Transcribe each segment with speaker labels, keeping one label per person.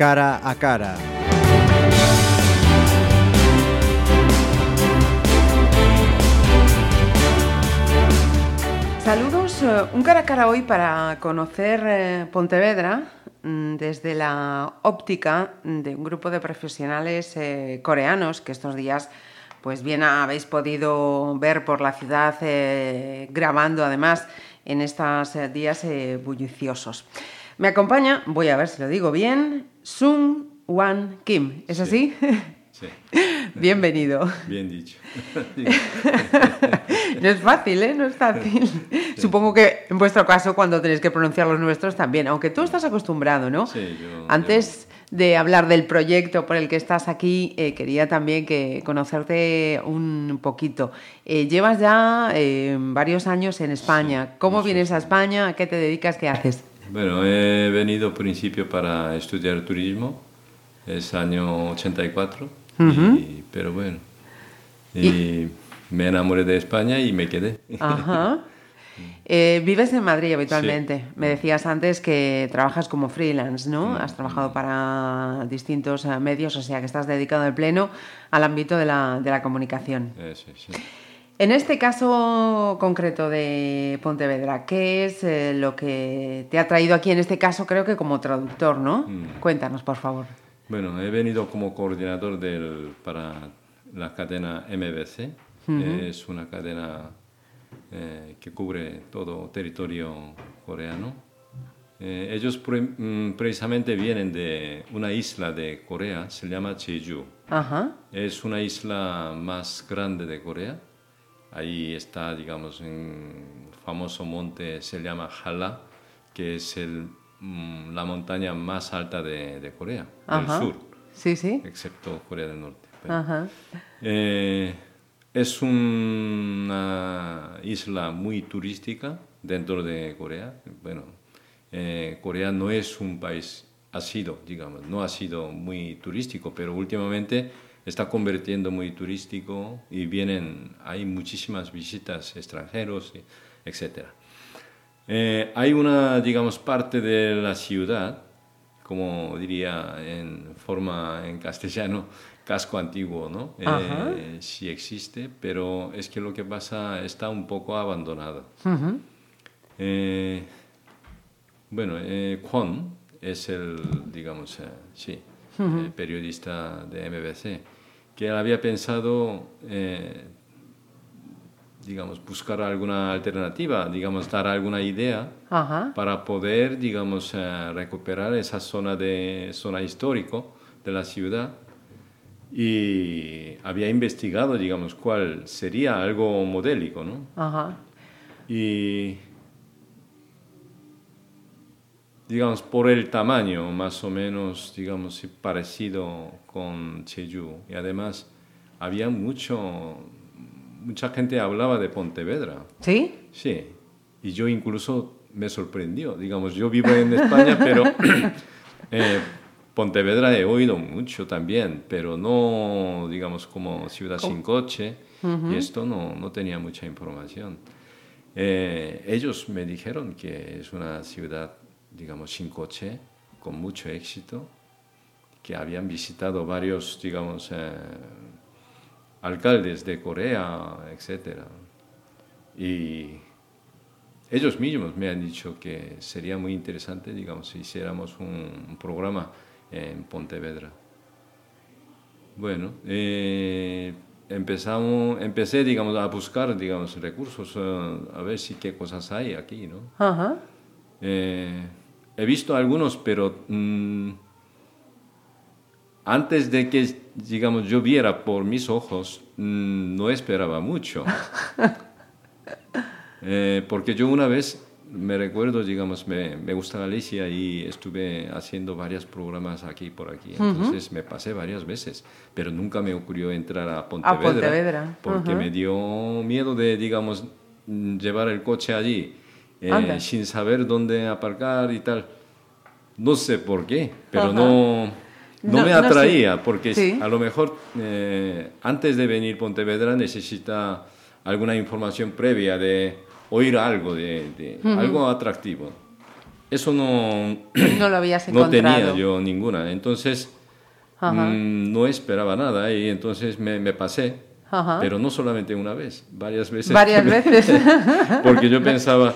Speaker 1: cara a cara.
Speaker 2: Saludos, eh, un cara a cara hoy para conocer eh, Pontevedra mm, desde la óptica de un grupo de profesionales eh, coreanos que estos días pues bien habéis podido ver por la ciudad grabando además en estos días bulliciosos. Me acompaña, voy a ver si lo digo bien, Sung Wan Kim, ¿es así?
Speaker 3: Sí.
Speaker 2: Bienvenido.
Speaker 3: Bien dicho.
Speaker 2: no es fácil, ¿eh? No es fácil. Supongo que en vuestro caso, cuando tenéis que pronunciar los nuestros también, aunque tú estás acostumbrado, ¿no?
Speaker 3: Sí, yo,
Speaker 2: Antes de hablar del proyecto por el que estás aquí, eh, quería también que conocerte un poquito. Eh, llevas ya eh, varios años en España. ¿Cómo vienes a España? ¿A qué te dedicas? ¿Qué haces?
Speaker 3: Bueno, he venido principio para estudiar turismo, es año 84 y, pero bueno, y, me enamoré de España y me quedé.
Speaker 2: Ajá. Eh, vives en Madrid habitualmente. Me decías antes que trabajas como freelance, ¿no? Has trabajado para distintos eh, medios, o sea que estás dedicado de pleno al ámbito de la, de la comunicación.
Speaker 3: Eh, sí, sí.
Speaker 2: En este caso concreto de Pontevedra, ¿qué es eh, lo que te ha traído aquí en este caso, creo que como traductor, ¿no?
Speaker 3: Mm.
Speaker 2: Cuéntanos, por favor.
Speaker 3: Bueno, he venido como coordinador del, para la cadena MBC. Es una cadena eh, que cubre todo territorio coreano. Eh, ellos pre- mm, precisamente vienen de una isla de Corea, se llama Jeju.
Speaker 2: Ajá.
Speaker 3: Es una isla más grande de Corea. Ahí está, digamos, un famoso monte, se llama Hala, que es el, mm, la montaña más alta de, de Corea,
Speaker 2: Ajá.
Speaker 3: del sur,
Speaker 2: Sí, sí.
Speaker 3: excepto Corea del Norte. Pero,
Speaker 2: Ajá.
Speaker 3: eh, es una isla muy turística dentro de Corea. Bueno, eh, Corea no es un país, ha sido, digamos, no ha sido muy turístico, pero últimamente está convirtiendo muy turístico y vienen, hay muchísimas visitas extranjeros, y etcétera. Eh, hay una, digamos, parte de la ciudad, como diría en forma en castellano, casco antiguo, ¿no? Eh, sí existe, pero es que lo que pasa está un poco abandonado. Eh, bueno, eh, Kwon es el, digamos, eh, eh, periodista de MBC, que él había pensado, eh, digamos, buscar alguna alternativa, digamos, dar alguna idea para poder, digamos, eh, recuperar esa zona de zona histórico de la ciudad y había investigado, digamos, cuál sería algo modélico, ¿no?
Speaker 2: Ajá.
Speaker 3: Y digamos por el tamaño más o menos digamos parecido con Jeju y además había mucho mucha gente hablaba de Pontevedra.
Speaker 2: ¿Sí?
Speaker 3: sí. Y yo incluso me sorprendió. Digamos yo vivo en España pero eh, Pontevedra he oído mucho también pero no digamos como ciudad sin coche. Y esto no, no tenía mucha información. Eh, ellos me dijeron que es una ciudad, digamos, sin coche, con mucho éxito, que habían visitado varios, digamos, eh, alcaldes de Corea, etc. Y ellos mismos me han dicho que sería muy interesante, digamos, si hiciéramos un, programa en Pontevedra. Bueno, eh, empezamos, empecé, digamos, a buscar, digamos, recursos, eh, a ver si qué cosas hay aquí, ¿no?
Speaker 2: Ajá.
Speaker 3: Eh, he visto algunos, pero mm, antes de que, digamos, yo viera por mis ojos, mm, no esperaba mucho. Eh, porque yo una vez, me recuerdo, digamos, me, me gusta Galicia y estuve haciendo varios programas aquí por aquí. Entonces me pasé varias veces, pero nunca me ocurrió entrar a Pontevedra.
Speaker 2: Pontevedra,
Speaker 3: Porque me dio miedo de, digamos, mm, llevar el coche allí eh, sin saber dónde aparcar y tal. No sé por qué, pero no, no,
Speaker 2: No-
Speaker 3: me
Speaker 2: no sé.
Speaker 3: atraía, porque
Speaker 2: Sí.
Speaker 3: a lo mejor eh, antes de venir Pontevedra necesita alguna información previa de oír algo, de, de- algo atractivo. eso no,
Speaker 2: no lo habías
Speaker 3: no
Speaker 2: encontrado.
Speaker 3: tenía yo ninguna. Entonces, mm, no esperaba nada y entonces me, me pasé.
Speaker 2: Ajá.
Speaker 3: Pero no solamente una vez, varias veces.
Speaker 2: Varias veces.
Speaker 3: Porque yo pensaba,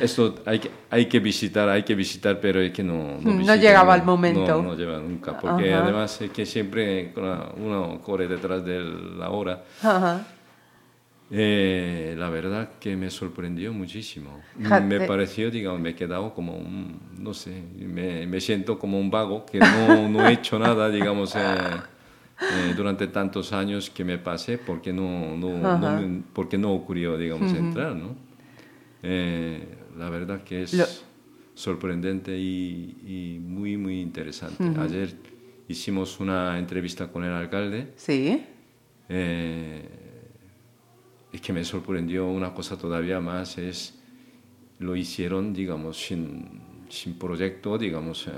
Speaker 3: esto hay que, hay que visitar, hay que visitar, pero es que no...
Speaker 2: No llegaba el momento.
Speaker 3: No, no llega nunca, porque
Speaker 2: Ajá.
Speaker 3: además es que siempre uno corre detrás de la hora.
Speaker 2: Ajá.
Speaker 3: Eh, la verdad que me sorprendió muchísimo. Me pareció, digamos, me he quedado como un, no sé, me, me siento como un vago que no, no he hecho nada, digamos, eh, eh, durante tantos años que me pasé porque no, no, porque no ocurrió, digamos, entrar, ¿no? Eh, la verdad que es
Speaker 2: Lo-
Speaker 3: sorprendente y, y muy, muy interesante. Ayer hicimos una entrevista con el alcalde.
Speaker 2: Sí.
Speaker 3: Eh, es que me sorprendió una cosa todavía más, es lo hicieron, digamos, sin, sin proyecto, digamos. eh,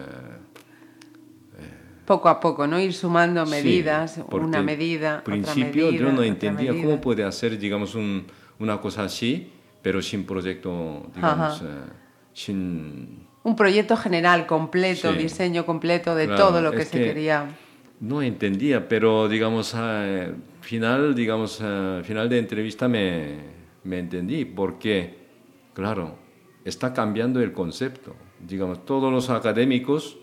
Speaker 2: Poco a poco, ¿no? Ir sumando
Speaker 3: sí,
Speaker 2: medidas,
Speaker 3: porque
Speaker 2: una medida,
Speaker 3: Al principio
Speaker 2: otra medida,
Speaker 3: yo no entendía
Speaker 2: medida.
Speaker 3: cómo puede hacer, digamos, un- una cosa así, pero sin proyecto, digamos, eh, sin...
Speaker 2: Un proyecto general, completo,
Speaker 3: Sí.
Speaker 2: diseño completo de
Speaker 3: Claro,
Speaker 2: todo lo que se
Speaker 3: que-
Speaker 2: quería.
Speaker 3: No entendía, pero digamos, al final, digamos, al final de entrevista me, me entendí, porque, claro, está cambiando el concepto. Digamos, todos los académicos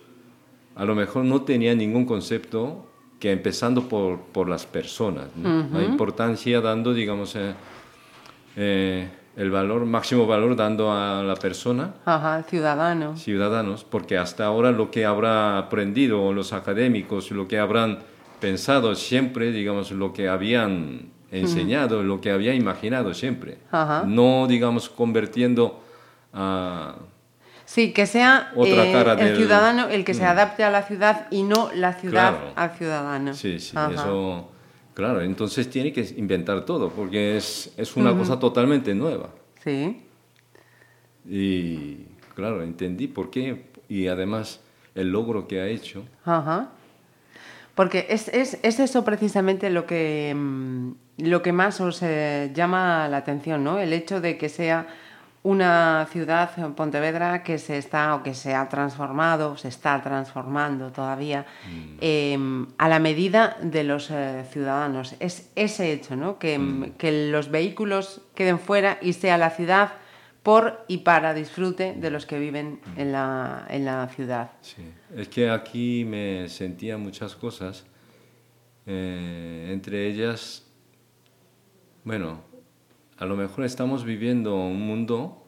Speaker 3: a lo mejor no tenían ningún concepto que empezando por, por las personas. ¿no? La importancia dando, digamos, eh, eh, el valor, máximo valor dando a la persona
Speaker 2: Ajá,
Speaker 3: ciudadanos, porque hasta ahora lo que habrá aprendido los académicos, lo que habrán pensado siempre, digamos, lo que habían enseñado, lo que había imaginado siempre,
Speaker 2: Ajá.
Speaker 3: no, digamos, convirtiendo a...
Speaker 2: Sí, que sea
Speaker 3: Otra
Speaker 2: eh,
Speaker 3: cara
Speaker 2: el
Speaker 3: del-
Speaker 2: ciudadano el que se adapte a la ciudad y no la ciudad
Speaker 3: Claro.
Speaker 2: al ciudadano.
Speaker 3: Sí, sí,
Speaker 2: Ajá.
Speaker 3: eso... Claro, entonces tiene que inventar todo, porque es, es una cosa totalmente nueva.
Speaker 2: Sí.
Speaker 3: Y claro, entendí por qué, y además el logro que ha hecho.
Speaker 2: Ajá. Porque es, es, es eso precisamente lo que, mm, lo que más os eh, llama la atención, ¿no? El hecho de que sea una ciudad, Pontevedra, que se está o que se ha transformado, se está transformando todavía eh, a la medida de los eh, ciudadanos. Es ese hecho, ¿no? Que, mm, que los vehículos queden fuera y sea la ciudad por y para disfrute de los que viven en la, en la ciudad.
Speaker 3: Sí, es que aquí me sentía muchas cosas, eh, entre ellas, bueno, a lo mejor estamos viviendo un mundo,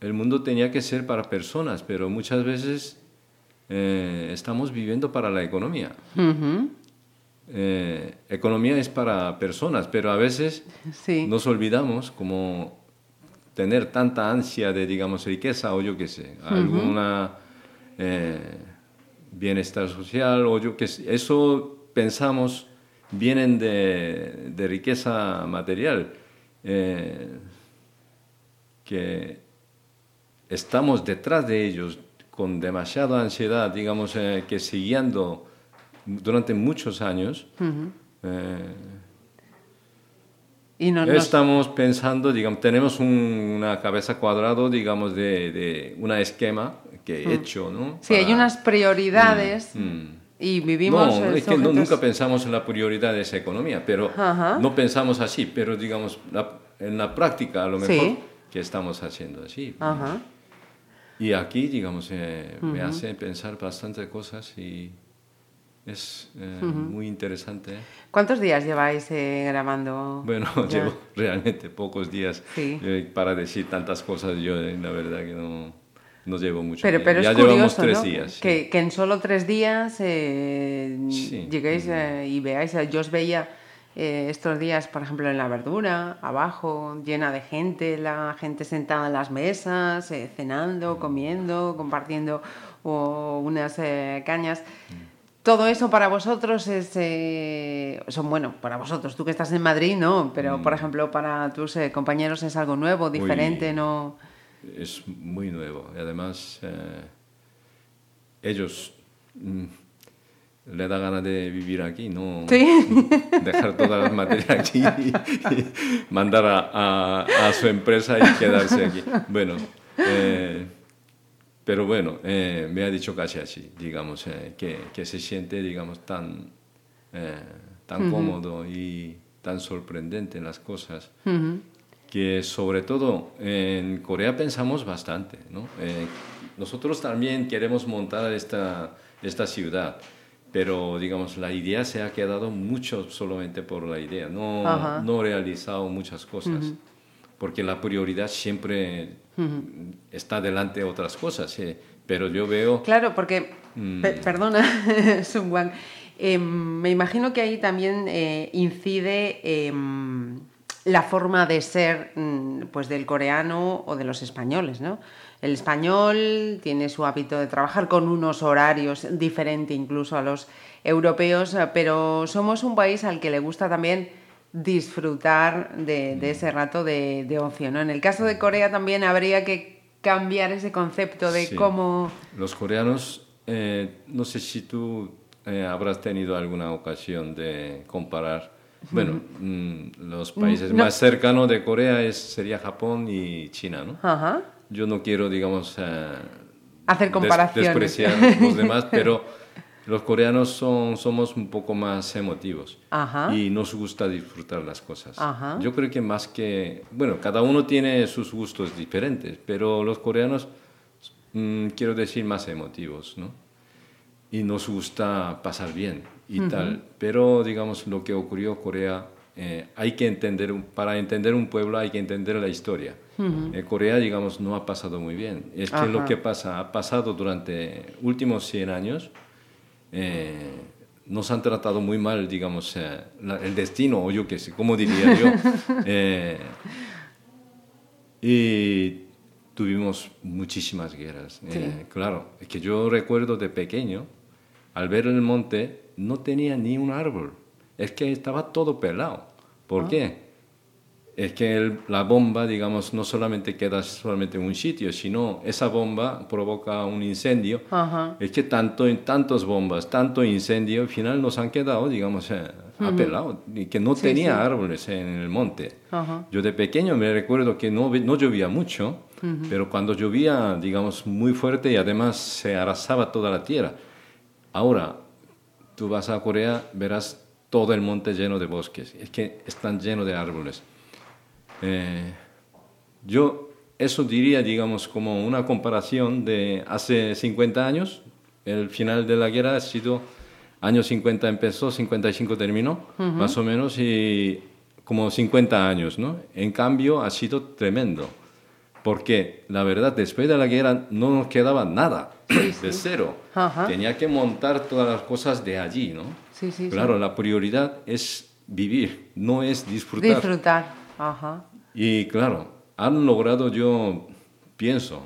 Speaker 3: el mundo tenía que ser para personas, pero muchas veces eh, estamos viviendo para la economía. Eh, economía es para personas, pero a veces
Speaker 2: Sí.
Speaker 3: nos olvidamos como tener tanta ansia de, digamos, riqueza o yo qué sé, alguna eh, bienestar social o yo qué sé. Eso pensamos vienen de, de riqueza material, eh, que estamos detrás de ellos con demasiada ansiedad, digamos, eh, que siguiendo durante muchos años. eh,
Speaker 2: Y no,
Speaker 3: Estamos pensando, digamos, tenemos un- una cabeza cuadrada, digamos, de, de un esquema que he hecho, ¿no?
Speaker 2: Sí, hay unas prioridades
Speaker 3: Mm.
Speaker 2: Y vivimos...
Speaker 3: No, es que no- nunca pensamos en la prioridad de esa economía, pero
Speaker 2: Ajá.
Speaker 3: no pensamos así, pero digamos, la- en la práctica a lo mejor
Speaker 2: Sí.
Speaker 3: que estamos haciendo así.
Speaker 2: Ajá.
Speaker 3: Y aquí, digamos, eh, me hace pensar bastante cosas y es eh, muy interesante.
Speaker 2: ¿Cuántos días lleváis eh, grabando?
Speaker 3: Bueno,
Speaker 2: ya?
Speaker 3: llevo realmente pocos días
Speaker 2: Sí.
Speaker 3: eh, para decir tantas cosas. Yo, eh, la verdad, que no, no llevo mucho.
Speaker 2: Pero,
Speaker 3: tiempo.
Speaker 2: pero es
Speaker 3: ya
Speaker 2: curioso,
Speaker 3: llevamos tres
Speaker 2: ¿no?
Speaker 3: días. sí.
Speaker 2: Que, que en solo tres días eh,
Speaker 3: Sí.
Speaker 2: lleguéis eh, y veáis. eh, Yo os veía eh, estos días, por ejemplo, en la verdura, abajo, llena de gente, la gente sentada en las mesas, eh, cenando, comiendo, compartiendo o unas cañas. Todo eso para vosotros es, son bueno, para vosotros, tú que estás en Madrid, no, pero por ejemplo para tus compañeros es algo nuevo, diferente, no.
Speaker 3: Es muy nuevo. Y además, eh, ellos mm, le da ganas de vivir aquí, no
Speaker 2: Sí.
Speaker 3: dejar todas las materias aquí y, mandar a, a- a su empresa y quedarse aquí. Bueno, eh, pero bueno, eh, me ha dicho casi así, digamos, eh, que, que, se siente, digamos, tan, eh, tan cómodo y tan sorprendente en las cosas, que sobre todo en Corea pensamos bastante, ¿no? nosotros también queremos montar esta, esta ciudad, pero digamos, la idea se ha quedado mucho solamente por la idea, no, no realizado muchas cosas, porque la prioridad siempre está delante de otras cosas, pero yo veo...
Speaker 2: Claro, porque, mm. perdona, Sun Wang, em, me imagino que ahí también eh, incide em, la forma de ser mm, pues del coreano o de los españoles, ¿no? El español tiene su hábito de trabajar con unos horarios diferentes incluso a los europeos, pero somos un país al que le gusta también disfrutar de, ese rato de, ocio. ¿no? En el caso de Corea también habría que cambiar ese concepto de cómo...
Speaker 3: Los coreanos, eh, no sé si tú eh, habrás tenido alguna ocasión de comparar. Bueno, mm, los países más cercanos de Corea es, sería Japón y China, ¿no? Ajá. Yo no quiero, digamos, eh,
Speaker 2: hacer comparaciones.
Speaker 3: despreciar los demás, pero los coreanos son, somos un poco más emotivos y nos gusta disfrutar las cosas. Yo creo que más que, bueno, cada uno tiene sus gustos diferentes, pero los coreanos, mm, quiero decir, más emotivos, ¿no? Y nos gusta pasar bien y tal. Pero, digamos, lo que ocurrió en Corea, eh, hay que entender, para entender un pueblo hay que entender la historia. En eh, Corea, digamos, no ha pasado muy bien. Es que lo que pasa, ha pasado durante últimos 100 años, eh, nos han tratado muy mal, digamos, eh, el destino, o yo qué sé, ¿cómo diría yo? Eh, y tuvimos muchísimas guerras. claro, es que yo recuerdo de pequeño, al ver el monte, no tenía ni un árbol. Es que estaba todo pelado. ¿Por ah. qué? es que la bomba, digamos, no solamente queda solamente en un sitio, sino esa bomba provoca un incendio. Es que tanto tantas bombas, tanto incendio, al final nos han quedado, digamos, eh, apelados, y que no tenía árboles en el monte. Yo de pequeño me recuerdo que no, no llovía mucho, pero cuando llovía, digamos, muy fuerte y además se arrasaba toda la tierra. Ahora, tú vas a Corea, verás todo el monte lleno de bosques, es que están llenos de árboles. Eh, yo eso diría, digamos, como una comparación de hace 50 años, el final de la guerra ha sido, años 50 empezó, 55 terminó, más o menos, y como 50 años, ¿no? En cambio, ha sido tremendo, porque la verdad, después de la guerra no nos quedaba nada, de cero. Tenía que montar todas las cosas de allí, ¿no? claro, la prioridad es vivir, no es disfrutar.
Speaker 2: Disfrutar, ajá.
Speaker 3: Y claro, han logrado, yo pienso,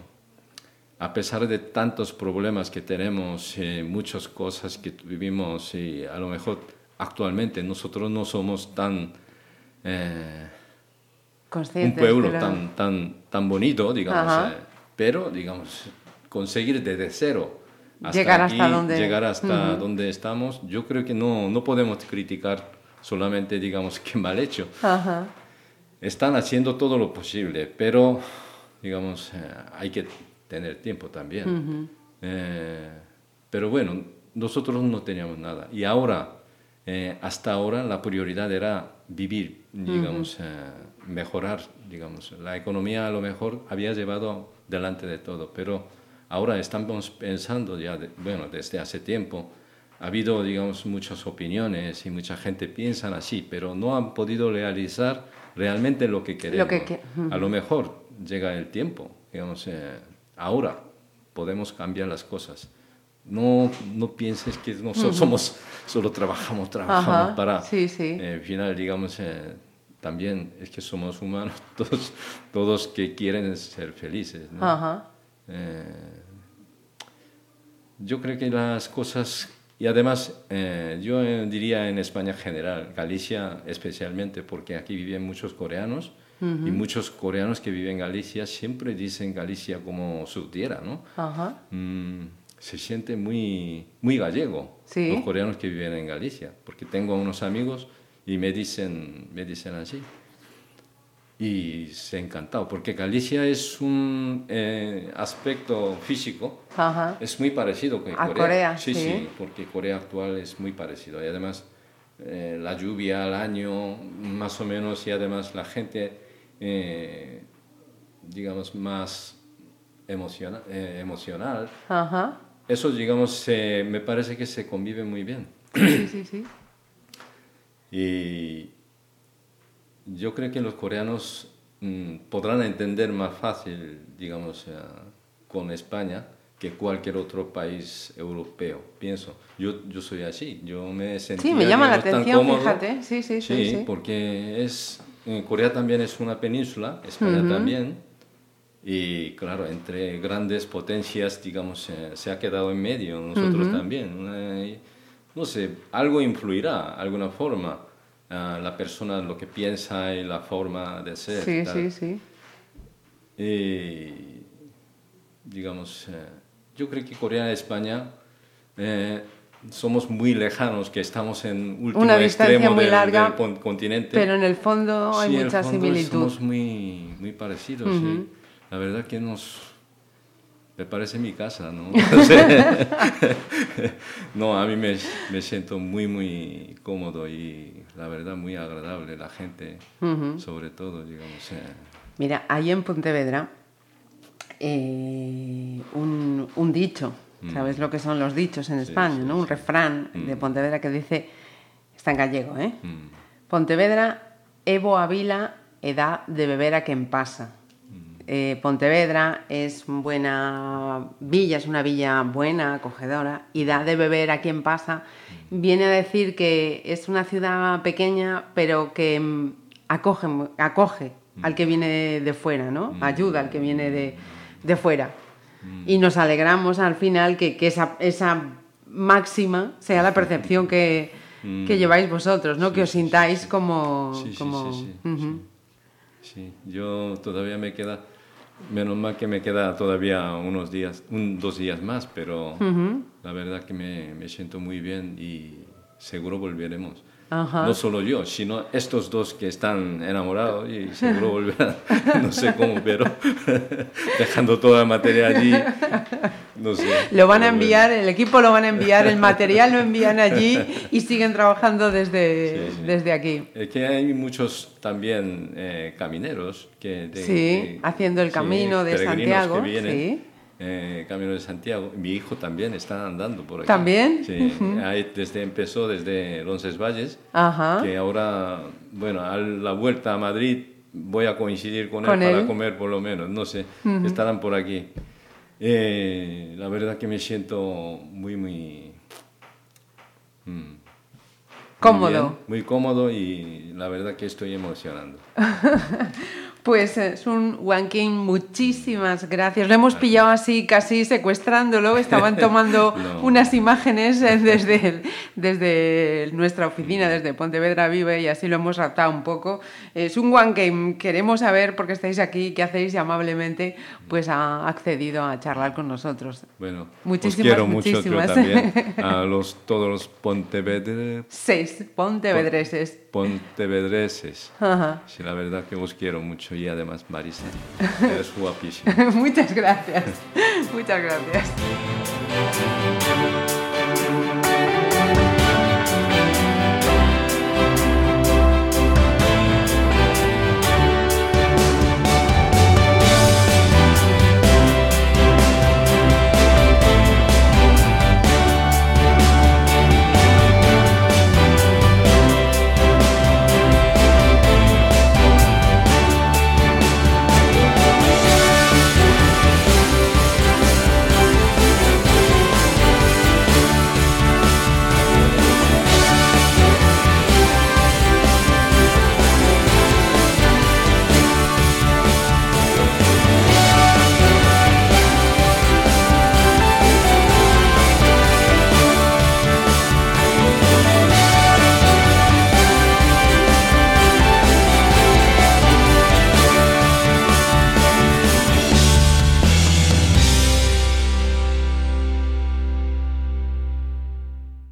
Speaker 3: a pesar de tantos problemas que tenemos, eh, muchas cosas que vivimos y a lo mejor actualmente nosotros no somos tan... Eh, un pueblo tan, tan, tan bonito, digamos, eh, pero, digamos, conseguir desde cero hasta
Speaker 2: llegar hasta, donde...
Speaker 3: llegar hasta donde estamos, yo creo que no, no podemos criticar solamente, digamos, que mal hecho. Ajá están haciendo todo lo posible, pero, digamos, eh, hay que tener tiempo también. Eh, pero bueno, nosotros no teníamos nada. Y ahora, eh, hasta ahora, la prioridad era vivir, digamos, mejorar, digamos. La economía a lo mejor había llevado delante de todo, pero ahora estamos pensando ya, bueno, desde hace tiempo, ha habido, digamos, muchas opiniones y mucha gente piensa así, pero no han podido realizar realmente lo que queremos. A lo mejor llega el tiempo, digamos, eh, ahora podemos cambiar las cosas. No, no pienses que nosotros somos, solo trabajamos, trabajamos para...
Speaker 2: Sí, sí.
Speaker 3: Eh, al final, digamos, eh, también es que somos humanos, todos, todos que quieren ser felices. yo creo que las cosas y además, eh, yo eh, diría en España en general, Galicia especialmente, porque aquí viven muchos coreanos y muchos coreanos que viven en Galicia siempre dicen Galicia como su tierra, ¿no? Mm, se siente muy, muy gallego los coreanos que viven en Galicia, porque tengo unos amigos y me dicen, me dicen así. y se encantado, porque Galicia es un eh, aspecto físico, es muy parecido con
Speaker 2: a Corea.
Speaker 3: sí, sí, porque Corea actual es muy parecido. Y además eh, la lluvia, el año, más o menos, y además la gente, eh, digamos, más emociona, emocional. Eso, digamos, me parece que se convive muy bien.
Speaker 2: Sí, sí, sí.
Speaker 3: Y yo creo que los coreanos mm, podrán entender más fácil, digamos, con España que cualquier otro país europeo, pienso. Yo, yo soy así, yo me sentí
Speaker 2: Sí, me llama la atención, fíjate. Sí, sí,
Speaker 3: sí, sí, porque es, Corea también es una península, España también, y claro, entre grandes potencias, digamos, se ha quedado en medio, nosotros también. no sé, algo influirá, alguna forma la persona, lo que piensa y la forma de ser.
Speaker 2: Sí, sí, sí.
Speaker 3: Y, digamos, eh, yo creo que Corea y España eh, somos muy lejanos, que estamos en último
Speaker 2: Una
Speaker 3: extremo
Speaker 2: muy
Speaker 3: del,
Speaker 2: larga,
Speaker 3: continente.
Speaker 2: Pero en el fondo hay mucha similitud.
Speaker 3: Somos muy, muy parecidos, sí. La verdad que nos me parece mi casa, ¿no? no, a mí me, me, siento muy, muy cómodo y la verdad muy agradable, la gente, sobre todo, digamos. Eh.
Speaker 2: Mira, ahí en Pontevedra, eh, un, un, dicho, mm. ¿sabes lo que son los dichos en España? ¿no? Un refrán de mm. Pontevedra que dice, está en gallego, ¿eh? Mm. Pontevedra, Evo Avila, edad de beber a quien pasa. Eh, Pontevedra es buena villa, es una villa buena, acogedora, y da de beber a quien pasa. Viene a decir que es una ciudad pequeña, pero que mm, acoge, acoge al que viene de fuera, ¿no? Mm. Ayuda al que viene de, fuera. Mm. Y nos alegramos al final que, esa, máxima sea la percepción que, lleváis vosotros, ¿no? que os sintáis como...
Speaker 3: Sí, yo todavía me queda Menos mal que me queda todavía unos días, un, dos días más, pero la verdad que me, me, siento muy bien y seguro volveremos. No solo yo, sino estos dos que están enamorados y seguro volverán, no sé cómo, pero dejando toda la materia allí, no sé.
Speaker 2: Lo van a enviar, el equipo lo van a enviar, el material lo envían allí y siguen trabajando desde, desde aquí.
Speaker 3: Es que hay muchos también eh, camineros que...
Speaker 2: sí, haciendo el camino de Santiago. Que vienen,
Speaker 3: eh, Camino de Santiago. Mi hijo también está andando por aquí.
Speaker 2: ¿También?
Speaker 3: Sí, desde, empezó desde Roncesvalles, que ahora, bueno, a la vuelta a Madrid voy a coincidir con, él, para comer por lo menos, no sé, estarán por aquí. Eh, la verdad que me siento muy, muy...
Speaker 2: Mm, cómodo.
Speaker 3: muy cómodo y la verdad que estoy emocionando.
Speaker 2: Pues es un Wanking, muchísimas gracias. Lo hemos pillado así, casi secuestrándolo. Estaban tomando unas imágenes eh, desde, desde nuestra oficina, desde Pontevedra Vive, y así lo hemos raptado un poco. Es un Wanking, queremos saber, porque estáis aquí, qué hacéis y amablemente pues ha accedido a charlar con nosotros.
Speaker 3: Bueno, muchísimas, quiero muchísimas. mucho también a los, todos los pontevedreses.
Speaker 2: Seis, pontevedreses.
Speaker 3: Pontevedreses. Sí, la verdad que os quiero mucho y además Marisa, eres guapísima.
Speaker 2: Muchas gracias. Muchas gracias.